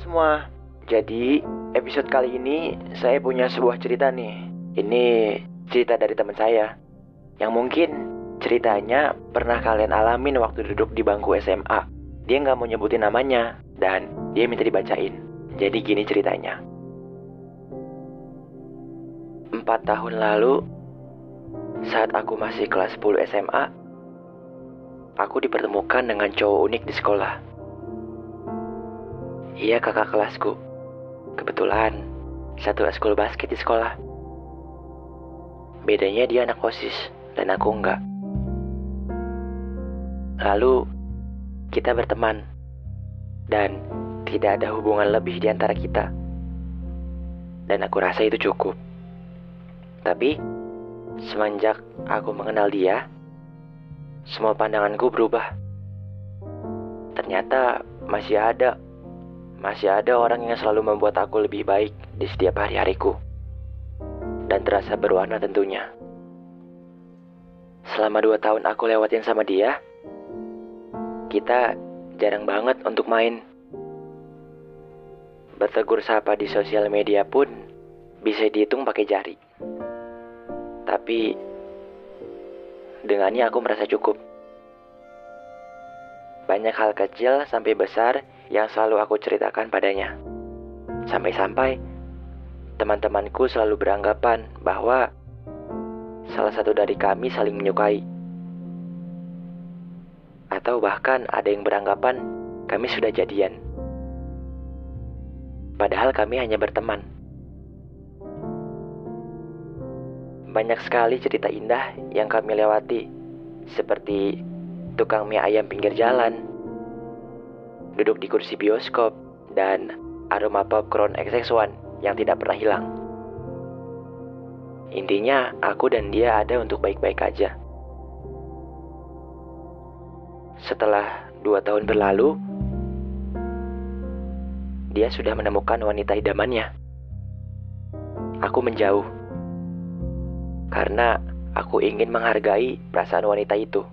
semua. Jadi, episode kali ini saya punya sebuah cerita nih. Ini cerita dari teman saya. Yang mungkin ceritanya pernah kalian alamin waktu duduk di bangku SMA. Dia nggak mau nyebutin namanya dan dia minta dibacain. Jadi gini ceritanya. Empat tahun lalu, saat aku masih kelas 10 SMA, aku dipertemukan dengan cowok unik di sekolah. Ia kakak kelasku. Kebetulan, satu eskul basket di sekolah. Bedanya dia anak OSIS dan aku enggak. Lalu, kita berteman. Dan tidak ada hubungan lebih di antara kita. Dan aku rasa itu cukup. Tapi, semenjak aku mengenal dia, semua pandanganku berubah. Ternyata masih ada, masih ada orang yang selalu membuat aku lebih baik di setiap hari-hariku. Dan terasa berwarna tentunya. Selama dua tahun aku lewatin sama dia, kita jarang banget untuk main. Bertegur sapa di sosial media pun bisa dihitung pakai jari. Tapi dengannya aku merasa cukup. Banyak hal kecil sampai besar yang selalu aku ceritakan padanya. Sampai-sampai teman-temanku selalu beranggapan bahwa salah satu dari kami saling menyukai. Atau bahkan ada yang beranggapan kami sudah jadian. Padahal kami hanya berteman. Banyak sekali cerita indah yang kami lewati, seperti tukang mie ayam pinggir jalan, duduk di kursi bioskop, dan aroma popcorn XX1 yang tidak pernah hilang. Intinya, aku dan dia ada untuk baik-baik aja. Setelah dua tahun berlalu, dia sudah menemukan wanita idamannya. Aku menjauh karena aku ingin menghargai perasaan wanita itu.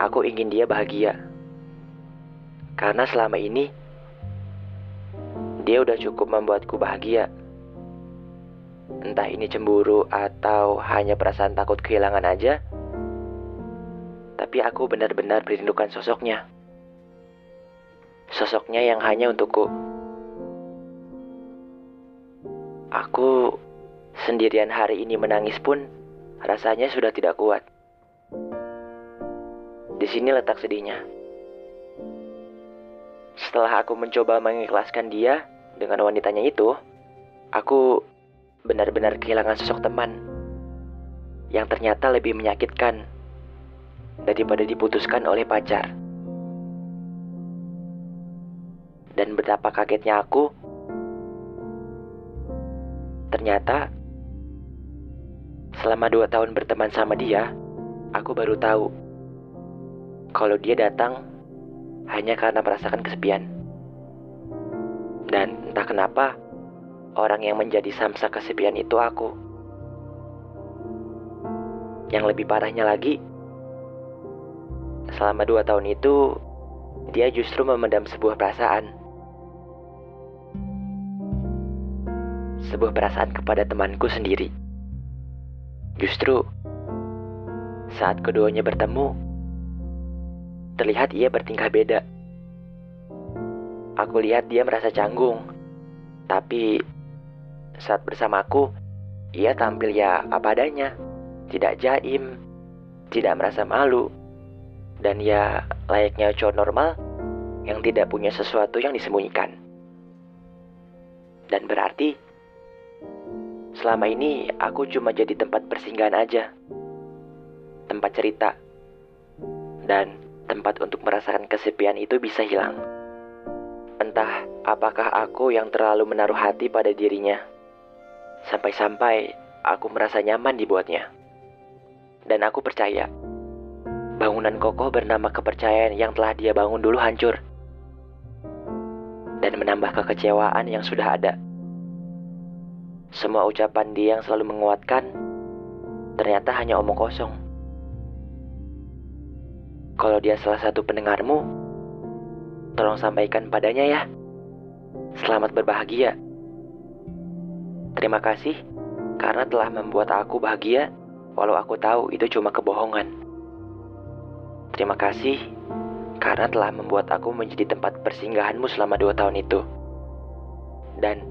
Aku ingin dia bahagia. Karena selama ini dia udah cukup membuatku bahagia. Entah ini cemburu atau hanya perasaan takut kehilangan aja. Tapi aku benar-benar merindukan sosoknya. Sosoknya yang hanya untukku. Aku Sendirian hari ini menangis pun rasanya sudah tidak kuat. Di sini letak sedihnya. Setelah aku mencoba mengikhlaskan dia dengan wanitanya itu, aku benar-benar kehilangan sosok teman yang ternyata lebih menyakitkan daripada diputuskan oleh pacar. Dan betapa kagetnya aku, ternyata Selama dua tahun berteman sama dia, aku baru tahu kalau dia datang hanya karena merasakan kesepian. Dan entah kenapa, orang yang menjadi samsa kesepian itu aku. Yang lebih parahnya lagi, selama dua tahun itu, dia justru memendam sebuah perasaan. Sebuah perasaan kepada temanku sendiri. Justru saat keduanya bertemu, terlihat ia bertingkah beda. Aku lihat dia merasa canggung, tapi saat bersamaku, ia tampil ya apa adanya, tidak jaim, tidak merasa malu, dan ya layaknya cowok normal yang tidak punya sesuatu yang disembunyikan. Dan berarti Selama ini aku cuma jadi tempat persinggahan aja. Tempat cerita. Dan tempat untuk merasakan kesepian itu bisa hilang. Entah apakah aku yang terlalu menaruh hati pada dirinya. Sampai-sampai aku merasa nyaman dibuatnya. Dan aku percaya, bangunan kokoh bernama kepercayaan yang telah dia bangun dulu hancur. Dan menambah kekecewaan yang sudah ada. Semua ucapan dia yang selalu menguatkan ternyata hanya omong kosong. Kalau dia salah satu pendengarmu, tolong sampaikan padanya ya Selamat berbahagia. Terima kasih karena telah membuat aku bahagia, walau aku tahu itu cuma kebohongan. Terima kasih karena telah membuat aku menjadi tempat persinggahanmu selama dua tahun itu. Dan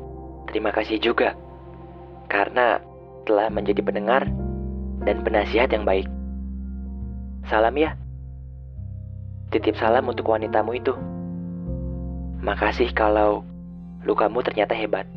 terima kasih juga karena telah menjadi pendengar dan penasihat yang baik. Salam ya. Titip salam untuk wanitamu itu. Makasih kalau lukamu ternyata hebat.